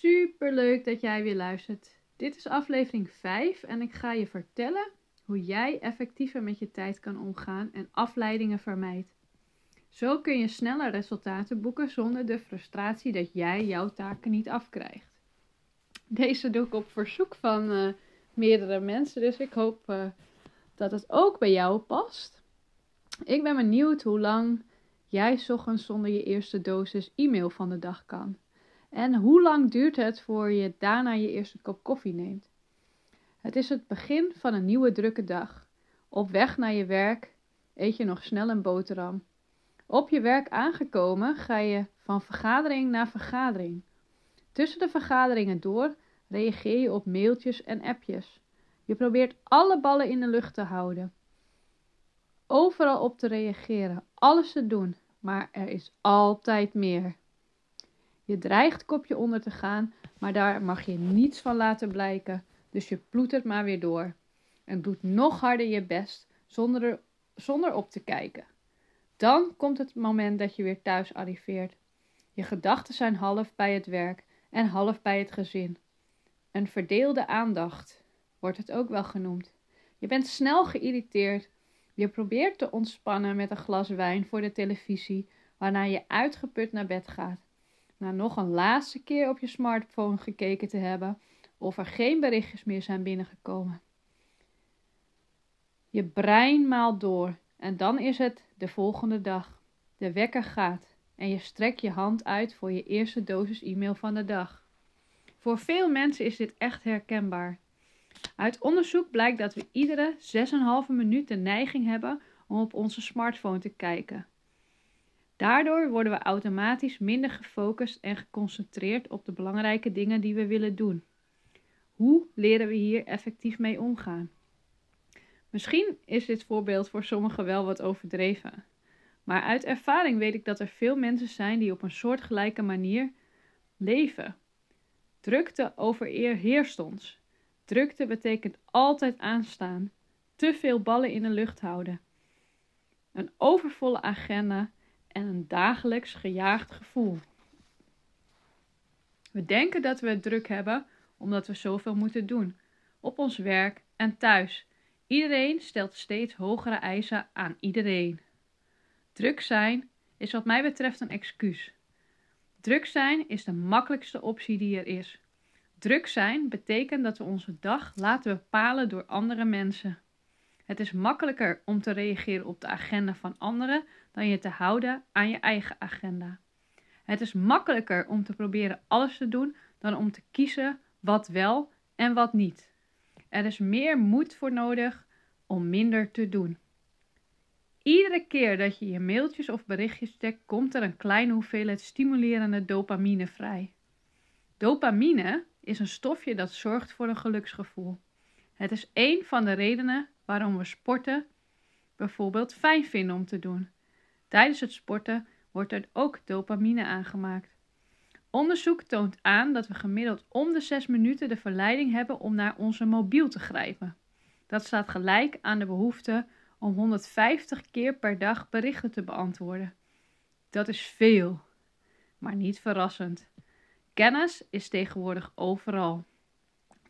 Super leuk dat jij weer luistert. Dit is aflevering 5 en ik ga je vertellen hoe jij effectiever met je tijd kan omgaan en afleidingen vermijdt. Zo kun je sneller resultaten boeken zonder de frustratie dat jij jouw taken niet afkrijgt. Deze doe ik op verzoek van uh, meerdere mensen, dus ik hoop uh, dat het ook bij jou past. Ik ben benieuwd hoe lang jij ochtends zonder je eerste dosis e-mail van de dag kan. En hoe lang duurt het voor je daarna je eerste kop koffie neemt? Het is het begin van een nieuwe drukke dag. Op weg naar je werk eet je nog snel een boterham. Op je werk aangekomen ga je van vergadering naar vergadering. Tussen de vergaderingen door reageer je op mailtjes en appjes. Je probeert alle ballen in de lucht te houden. Overal op te reageren, alles te doen, maar er is altijd meer. Je dreigt kopje onder te gaan, maar daar mag je niets van laten blijken, dus je ploetert maar weer door. En doet nog harder je best zonder, zonder op te kijken. Dan komt het moment dat je weer thuis arriveert. Je gedachten zijn half bij het werk en half bij het gezin. Een verdeelde aandacht wordt het ook wel genoemd. Je bent snel geïrriteerd. Je probeert te ontspannen met een glas wijn voor de televisie, waarna je uitgeput naar bed gaat. Na nog een laatste keer op je smartphone gekeken te hebben of er geen berichtjes meer zijn binnengekomen. Je brein maalt door en dan is het de volgende dag. De wekker gaat en je strekt je hand uit voor je eerste dosis e-mail van de dag. Voor veel mensen is dit echt herkenbaar. Uit onderzoek blijkt dat we iedere 6,5 minuut de neiging hebben om op onze smartphone te kijken. Daardoor worden we automatisch minder gefocust en geconcentreerd op de belangrijke dingen die we willen doen. Hoe leren we hier effectief mee omgaan? Misschien is dit voorbeeld voor sommigen wel wat overdreven. Maar uit ervaring weet ik dat er veel mensen zijn die op een soortgelijke manier leven. Drukte overheerst ons. Drukte betekent altijd aanstaan, te veel ballen in de lucht houden. Een overvolle agenda en een dagelijks gejaagd gevoel. We denken dat we het druk hebben omdat we zoveel moeten doen, op ons werk en thuis. Iedereen stelt steeds hogere eisen aan iedereen. Druk zijn is wat mij betreft een excuus. Druk zijn is de makkelijkste optie die er is. Druk zijn betekent dat we onze dag laten bepalen door andere mensen. Het is makkelijker om te reageren op de agenda van anderen dan je te houden aan je eigen agenda. Het is makkelijker om te proberen alles te doen dan om te kiezen wat wel en wat niet. Er is meer moed voor nodig om minder te doen. Iedere keer dat je je mailtjes of berichtjes checkt, komt er een kleine hoeveelheid stimulerende dopamine vrij. Dopamine is een stofje dat zorgt voor een geluksgevoel. Het is een van de redenen waarom we sporten bijvoorbeeld fijn vinden om te doen. Tijdens het sporten wordt er ook dopamine aangemaakt. Onderzoek toont aan dat we gemiddeld om de 6 minuten de verleiding hebben om naar onze mobiel te grijpen. Dat staat gelijk aan de behoefte om 150 keer per dag berichten te beantwoorden. Dat is veel, maar niet verrassend. Kennis is tegenwoordig overal.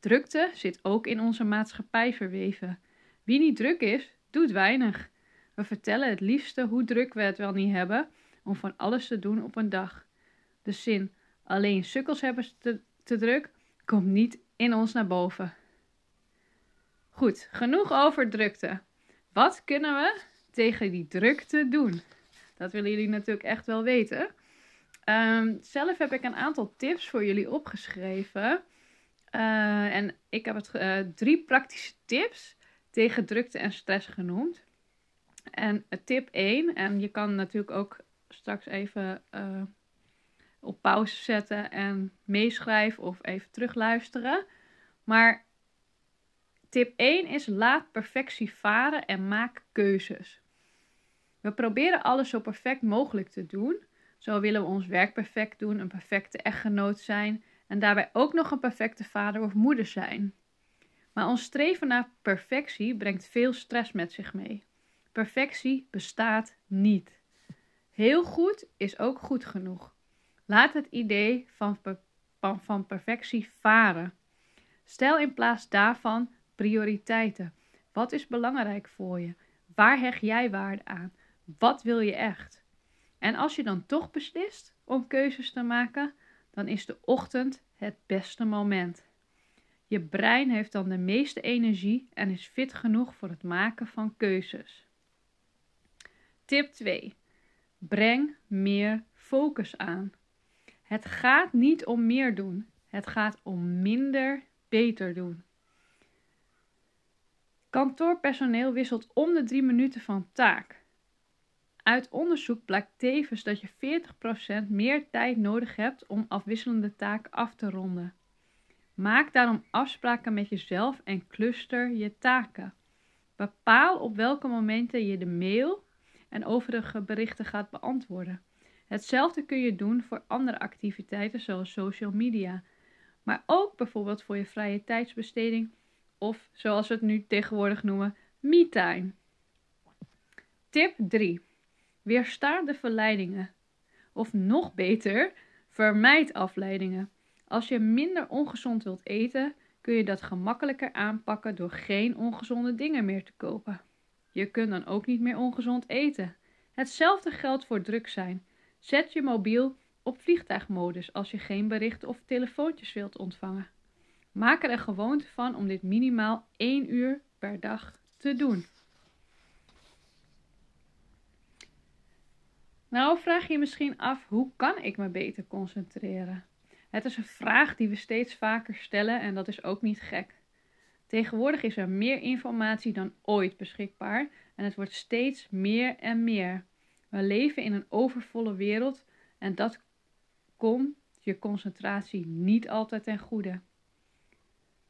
Drukte zit ook in onze maatschappij verweven. Wie niet druk is, doet weinig. We vertellen het liefste hoe druk we het wel niet hebben om van alles te doen op een dag. De zin alleen sukkels hebben te, te druk komt niet in ons naar boven. Goed, genoeg over drukte. Wat kunnen we tegen die drukte doen? Dat willen jullie natuurlijk echt wel weten. Um, zelf heb ik een aantal tips voor jullie opgeschreven. Uh, en ik heb het uh, drie praktische tips tegen drukte en stress genoemd. En tip 1, en je kan natuurlijk ook straks even uh, op pauze zetten en meeschrijven of even terugluisteren. Maar tip 1 is laat perfectie varen en maak keuzes. We proberen alles zo perfect mogelijk te doen. Zo willen we ons werk perfect doen, een perfecte echtgenoot zijn en daarbij ook nog een perfecte vader of moeder zijn. Maar ons streven naar perfectie brengt veel stress met zich mee. Perfectie bestaat niet. Heel goed is ook goed genoeg. Laat het idee van van, perfectie varen. Stel in plaats daarvan prioriteiten. Wat is belangrijk voor je? Waar hecht jij waarde aan? Wat wil je echt? En als je dan toch beslist om keuzes te maken, dan is de ochtend het beste moment. Je brein heeft dan de meeste energie en is fit genoeg voor het maken van keuzes. Tip 2. Breng meer focus aan. Het gaat niet om meer doen, het gaat om minder beter doen. Kantoorpersoneel wisselt om de drie minuten van taak. Uit onderzoek blijkt tevens dat je 40% meer tijd nodig hebt om afwisselende taken af te ronden. Maak daarom afspraken met jezelf en cluster je taken. Bepaal op welke momenten je de mail en overige berichten gaat beantwoorden. Hetzelfde kun je doen voor andere activiteiten zoals social media, maar ook bijvoorbeeld voor je vrije tijdsbesteding of zoals we het nu tegenwoordig noemen, me-time. Tip 3. Weersta de verleidingen. Of nog beter, vermijd afleidingen. Als je minder ongezond wilt eten, kun je dat gemakkelijker aanpakken door geen ongezonde dingen meer te kopen. Je kunt dan ook niet meer ongezond eten. Hetzelfde geldt voor druk zijn. Zet je mobiel op vliegtuigmodus als je geen berichten of telefoontjes wilt ontvangen. Maak er een gewoonte van om dit minimaal 1 uur per dag te doen. Nou vraag je je misschien af, hoe kan ik me beter concentreren? Het is een vraag die we steeds vaker stellen en dat is ook niet gek. Tegenwoordig is er meer informatie dan ooit beschikbaar en het wordt steeds meer en meer. We leven in een overvolle wereld en dat komt je concentratie niet altijd ten goede.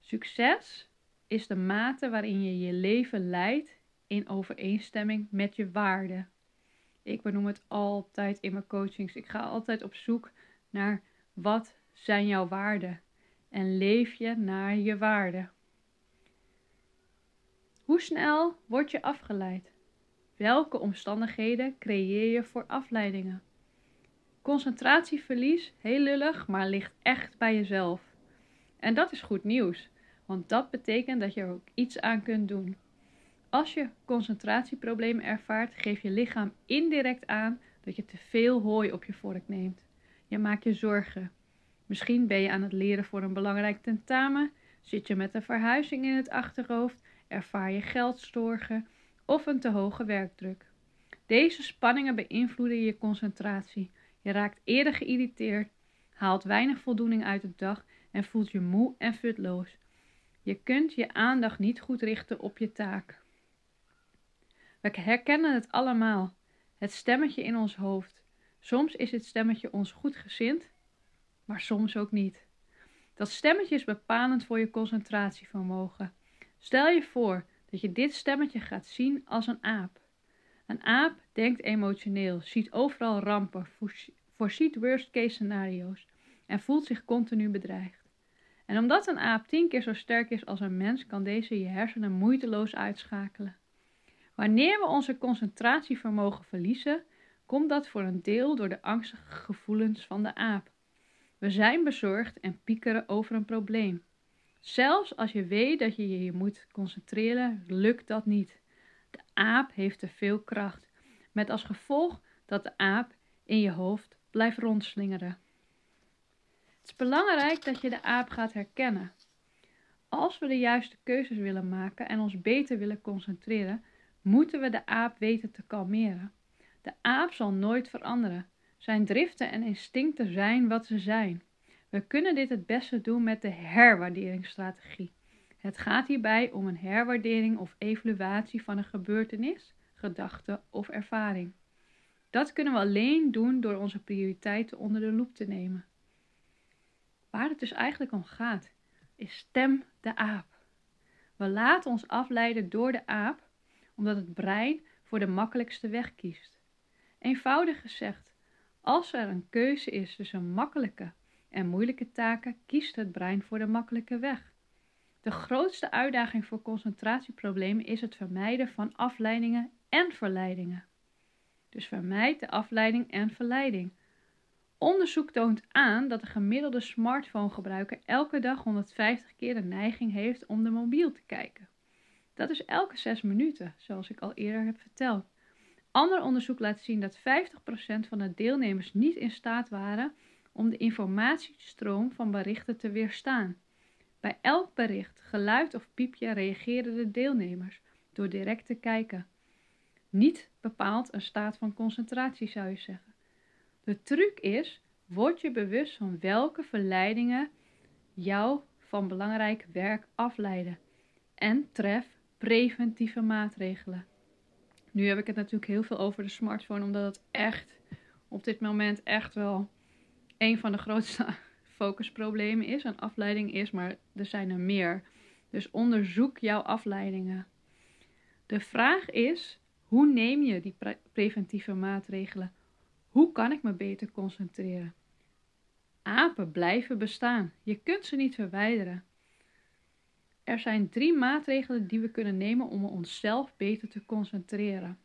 Succes is de mate waarin je je leven leidt in overeenstemming met je waarden. Ik benoem het altijd in mijn coachings. Ik ga altijd op zoek naar wat zijn jouw waarden en leef je naar je waarden. Hoe snel word je afgeleid? Welke omstandigheden creëer je voor afleidingen? Concentratieverlies, heel lullig, maar ligt echt bij jezelf. En dat is goed nieuws, want dat betekent dat je er ook iets aan kunt doen. Als je concentratieproblemen ervaart, geeft je lichaam indirect aan dat je te veel hooi op je vork neemt. Je maakt je zorgen. Misschien ben je aan het leren voor een belangrijk tentamen, zit je met een verhuizing in het achterhoofd, ervaar je geldstorgen of een te hoge werkdruk. Deze spanningen beïnvloeden je concentratie. Je raakt eerder geïrriteerd, haalt weinig voldoening uit de dag en voelt je moe en futloos. Je kunt je aandacht niet goed richten op je taak. We herkennen het allemaal. Het stemmetje in ons hoofd. Soms is het stemmetje ons goed gezind, maar soms ook niet. Dat stemmetje is bepalend voor je concentratievermogen. Stel je voor dat je dit stemmetje gaat zien als een aap. Een aap denkt emotioneel, ziet overal rampen, voorziet worst-case scenario's en voelt zich continu bedreigd. En omdat een aap tien keer zo sterk is als een mens, kan deze je hersenen moeiteloos uitschakelen. Wanneer we onze concentratievermogen verliezen, komt dat voor een deel door de angstige gevoelens van de aap. We zijn bezorgd en piekeren over een probleem. Zelfs als je weet dat je je moet concentreren, lukt dat niet. De aap heeft te veel kracht, met als gevolg dat de aap in je hoofd blijft rondslingeren. Het is belangrijk dat je de aap gaat herkennen. Als we de juiste keuzes willen maken en ons beter willen concentreren, moeten we de aap weten te kalmeren. De aap zal nooit veranderen. Zijn driften en instincten zijn wat ze zijn. We kunnen dit het beste doen met de herwaarderingsstrategie. Het gaat hierbij om een herwaardering of evaluatie van een gebeurtenis, gedachte of ervaring. Dat kunnen we alleen doen door onze prioriteiten onder de loep te nemen. Waar het dus eigenlijk om gaat, is stem de aap. We laten ons afleiden door de aap, omdat het brein voor de makkelijkste weg kiest. Eenvoudig gezegd, als er een keuze is tussen makkelijke en moeilijke taken, kiest het brein voor de makkelijke weg. De grootste uitdaging voor concentratieproblemen is het vermijden van afleidingen en verleidingen. Dus vermijd de afleiding en verleiding. Onderzoek toont aan dat de gemiddelde smartphonegebruiker elke dag 150 keer de neiging heeft om de mobiel te kijken. Dat is elke 6 minuten, zoals ik al eerder heb verteld. Ander onderzoek laat zien dat 50% van de deelnemers niet in staat waren om de informatiestroom van berichten te weerstaan. Bij elk bericht, geluid of piepje reageerden de deelnemers door direct te kijken. Niet bepaald een staat van concentratie zou je zeggen. De truc is, word je bewust van welke verleidingen jou van belangrijk werk afleiden en tref preventieve maatregelen. Nu heb ik het natuurlijk heel veel over de smartphone, omdat het echt op dit moment echt wel een van de grootste focusproblemen is, een afleiding is, maar er zijn er meer. Dus onderzoek jouw afleidingen. De vraag is: hoe neem je die preventieve maatregelen? Hoe kan ik me beter concentreren? Apen blijven bestaan. Je kunt ze niet verwijderen. Er zijn drie maatregelen die we kunnen nemen om onszelf beter te concentreren.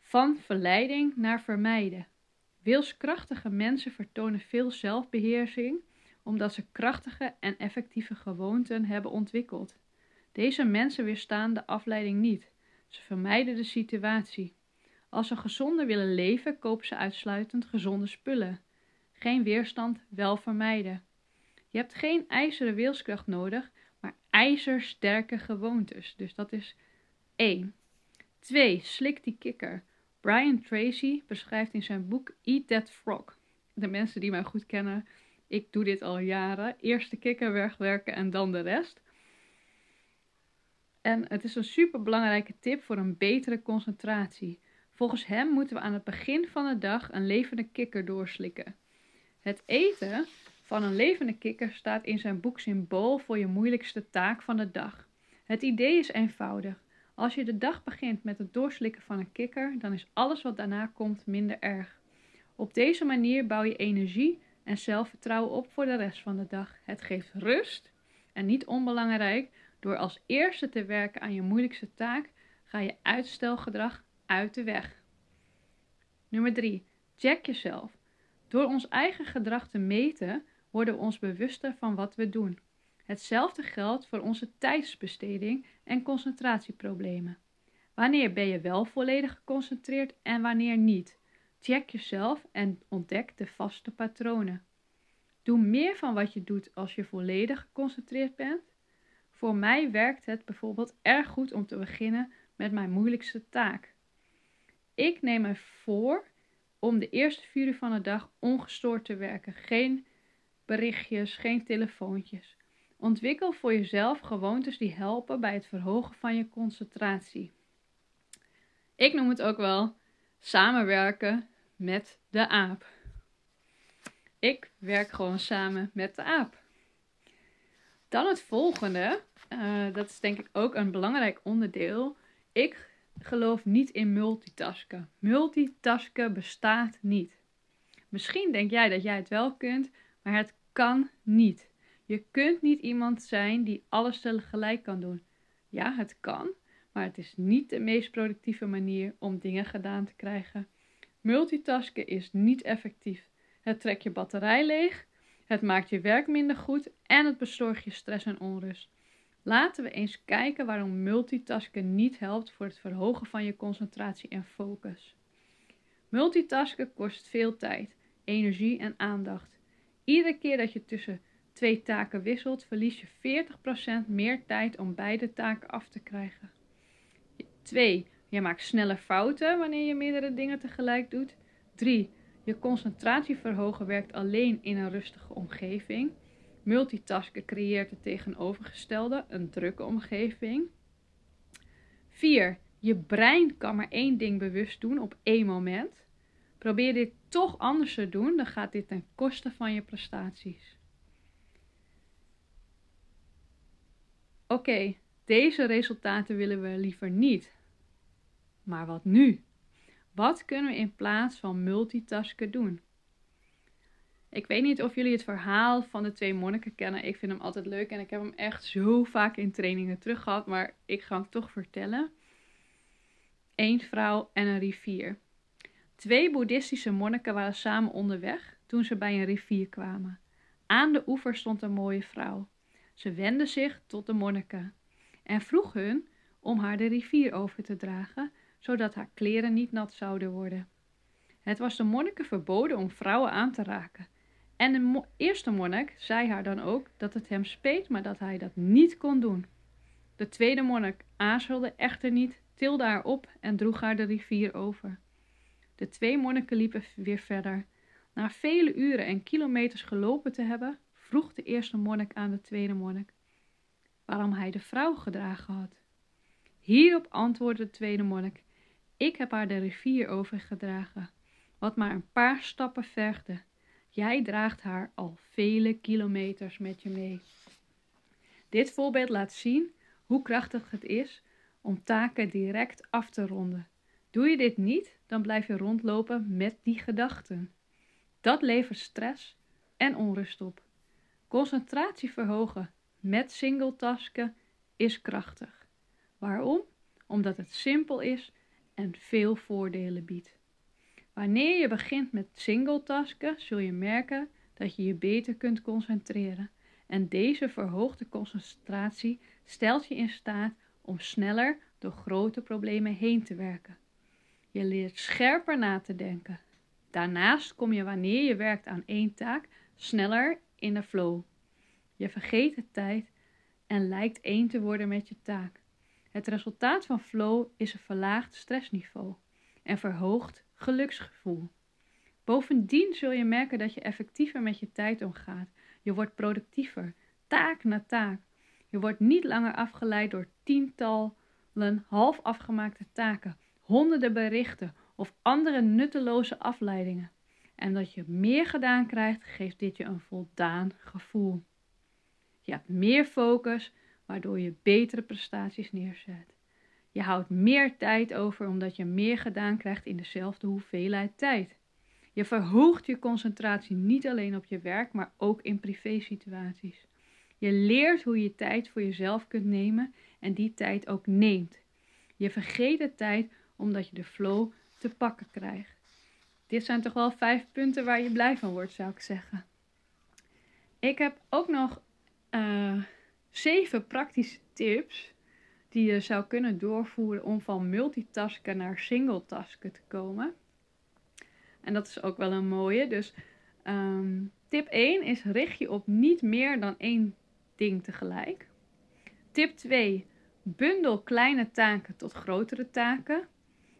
Van verleiding naar vermijden. Wilskrachtige mensen vertonen veel zelfbeheersing omdat ze krachtige en effectieve gewoonten hebben ontwikkeld. Deze mensen weerstaan de afleiding niet. Ze vermijden de situatie. Als ze gezonder willen leven, kopen ze uitsluitend gezonde spullen. Geen weerstand, wel vermijden. Je hebt geen ijzeren wilskracht nodig, maar ijzersterke gewoontes. Dus dat is 1. 2. Slik die kikker. Brian Tracy beschrijft in zijn boek Eat That Frog. De mensen die mij goed kennen, ik doe dit al jaren. Eerst de kikker wegwerken en dan de rest. En het is een super belangrijke tip voor een betere concentratie. Volgens hem moeten we aan het begin van de dag een levende kikker doorslikken. Het eten van een levende kikker staat in zijn boek symbool voor je moeilijkste taak van de dag. Het idee is eenvoudig. Als je de dag begint met het doorslikken van een kikker, dan is alles wat daarna komt minder erg. Op deze manier bouw je energie en zelfvertrouwen op voor de rest van de dag. Het geeft rust en niet onbelangrijk, door als eerste te werken aan je moeilijkste taak, ga je uitstelgedrag uit de weg. Nummer 3. Check jezelf. Door ons eigen gedrag te meten, worden we ons bewuster van wat we doen. Hetzelfde geldt voor onze tijdsbesteding en concentratieproblemen. Wanneer ben je wel volledig geconcentreerd en wanneer niet? Check jezelf en ontdek de vaste patronen. Doe meer van wat je doet als je volledig geconcentreerd bent. Voor mij werkt het bijvoorbeeld erg goed om te beginnen met mijn moeilijkste taak. Ik neem me voor om de eerste vier uur van de dag ongestoord te werken. Geen berichtjes, geen telefoontjes. Ontwikkel voor jezelf gewoontes die helpen bij het verhogen van je concentratie. Ik noem het ook wel samenwerken met de aap. Ik werk gewoon samen met de aap. Dan het volgende, uh, dat is denk ik ook een belangrijk onderdeel. Ik geloof niet in multitasken. Multitasken bestaat niet. Misschien denk jij dat jij het wel kunt, maar het kan niet. Je kunt niet iemand zijn die alles tegelijk kan doen. Ja, het kan, maar het is niet de meest productieve manier om dingen gedaan te krijgen. Multitasken is niet effectief. Het trekt je batterij leeg, het maakt je werk minder goed en het bezorgt je stress en onrust. Laten we eens kijken waarom multitasken niet helpt voor het verhogen van je concentratie en focus. Multitasken kost veel tijd, energie en aandacht. Iedere keer dat je tussen twee taken wisselt, verlies je 40% meer tijd om beide taken af te krijgen. 2. Je maakt snelle fouten wanneer je meerdere dingen tegelijk doet. 3. Je concentratie verhogen werkt alleen in een rustige omgeving. Multitasken creëert het tegenovergestelde, een drukke omgeving. 4. Je brein kan maar één ding bewust doen op één moment. Probeer dit toch anders te doen, dan gaat dit ten koste van je prestaties. Oké, deze resultaten willen we liever niet. Maar wat nu? Wat kunnen we in plaats van multitasken doen? Ik weet niet of jullie het verhaal van de twee monniken kennen. Ik vind hem altijd leuk en ik heb hem echt zo vaak in trainingen terug gehad, maar ik ga hem toch vertellen. Eén vrouw en een rivier. Twee boeddhistische monniken waren samen onderweg toen ze bij een rivier kwamen. Aan de oever stond een mooie vrouw. Ze wendde zich tot de monniken en vroeg hun om haar de rivier over te dragen, zodat haar kleren niet nat zouden worden. Het was de monniken verboden om vrouwen aan te raken. En de eerste monnik zei haar dan ook dat het hem speet, maar dat hij dat niet kon doen. De tweede monnik aarzelde echter niet, tilde haar op en droeg haar de rivier over. De twee monniken liepen weer verder. Na vele uren en kilometers gelopen te hebben, vroeg de eerste monnik aan de tweede monnik waarom hij de vrouw gedragen had. Hierop antwoordde de tweede monnik: Ik heb haar de rivier overgedragen, wat maar een paar stappen vergde. Jij draagt haar al vele kilometers met je mee. Dit voorbeeld laat zien hoe krachtig het is om taken direct af te ronden. Doe je dit niet, dan blijf je rondlopen met die gedachten. Dat levert stress en onrust op. Concentratie verhogen met singletasken is krachtig. Waarom? Omdat het simpel is en veel voordelen biedt. Wanneer je begint met singletasken, zul je merken dat je je beter kunt concentreren. En deze verhoogde concentratie stelt je in staat om sneller door grote problemen heen te werken. Je leert scherper na te denken. Daarnaast kom je wanneer je werkt aan één taak sneller in de flow. Je vergeet de tijd en lijkt één te worden met je taak. Het resultaat van flow is een verlaagd stressniveau en verhoogd geluksgevoel. Bovendien zul je merken dat je effectiever met je tijd omgaat. Je wordt productiever, taak na taak. Je wordt niet langer afgeleid door tientallen half afgemaakte taken, honderden berichten of andere nutteloze afleidingen. En dat je meer gedaan krijgt, geeft dit je een voldaan gevoel. Je hebt meer focus, waardoor je betere prestaties neerzet. Je houdt meer tijd over omdat je meer gedaan krijgt in dezelfde hoeveelheid tijd. Je verhoogt je concentratie niet alleen op je werk, maar ook in privésituaties. Je leert hoe je tijd voor jezelf kunt nemen en die tijd ook neemt. Je vergeet de tijd omdat je de flow te pakken krijgt. Dit zijn toch wel vijf punten waar je blij van wordt, zou ik zeggen. Ik heb ook nog uh, zeven praktische tips die je zou kunnen doorvoeren om van multitasken naar singletasken te komen. En dat is ook wel een mooie. Dus um, tip 1 is richt je op niet meer dan één ding tegelijk. Tip 2. Bundel kleine taken tot grotere taken.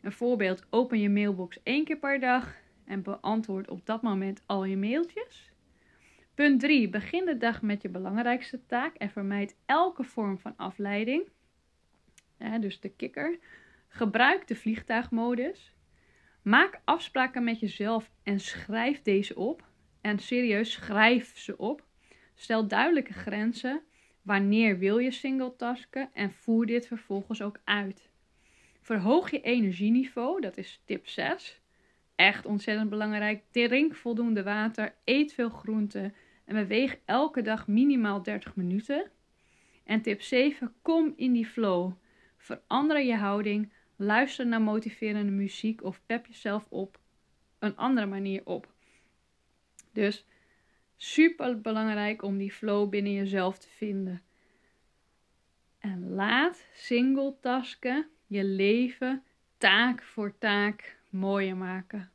Een voorbeeld: open je mailbox één keer per dag en beantwoord op dat moment al je mailtjes. Punt 3. Begin de dag met je belangrijkste taak en vermijd elke vorm van afleiding. dus de kikker. Gebruik de vliegtuigmodus. Maak afspraken met jezelf en schrijf deze op. En serieus, schrijf ze op. Stel duidelijke grenzen. Wanneer wil je singletasken en voer dit vervolgens ook uit. Verhoog je energieniveau, dat is tip 6. Echt ontzettend belangrijk. Drink voldoende water, eet veel groenten en beweeg elke dag minimaal 30 minuten. En tip 7, kom in die flow. Verander je houding, luister naar motiverende muziek of pep jezelf op een andere manier op. Dus super belangrijk om die flow binnen jezelf te vinden. En laat singletasken je leven taak voor taak mooier maken.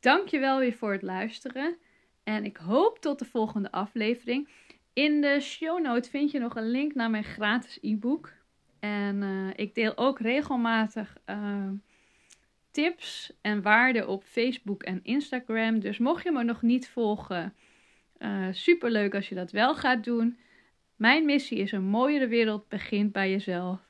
Dankjewel weer voor het luisteren. En ik hoop tot de volgende aflevering. In de show notes vind je nog een link naar mijn gratis e-book. En uh, ik deel ook regelmatig uh, tips en waarden op Facebook en Instagram. Dus mocht je me nog niet volgen, eh, super leuk als je dat wel gaat doen. Mijn missie is een mooiere wereld begint bij jezelf.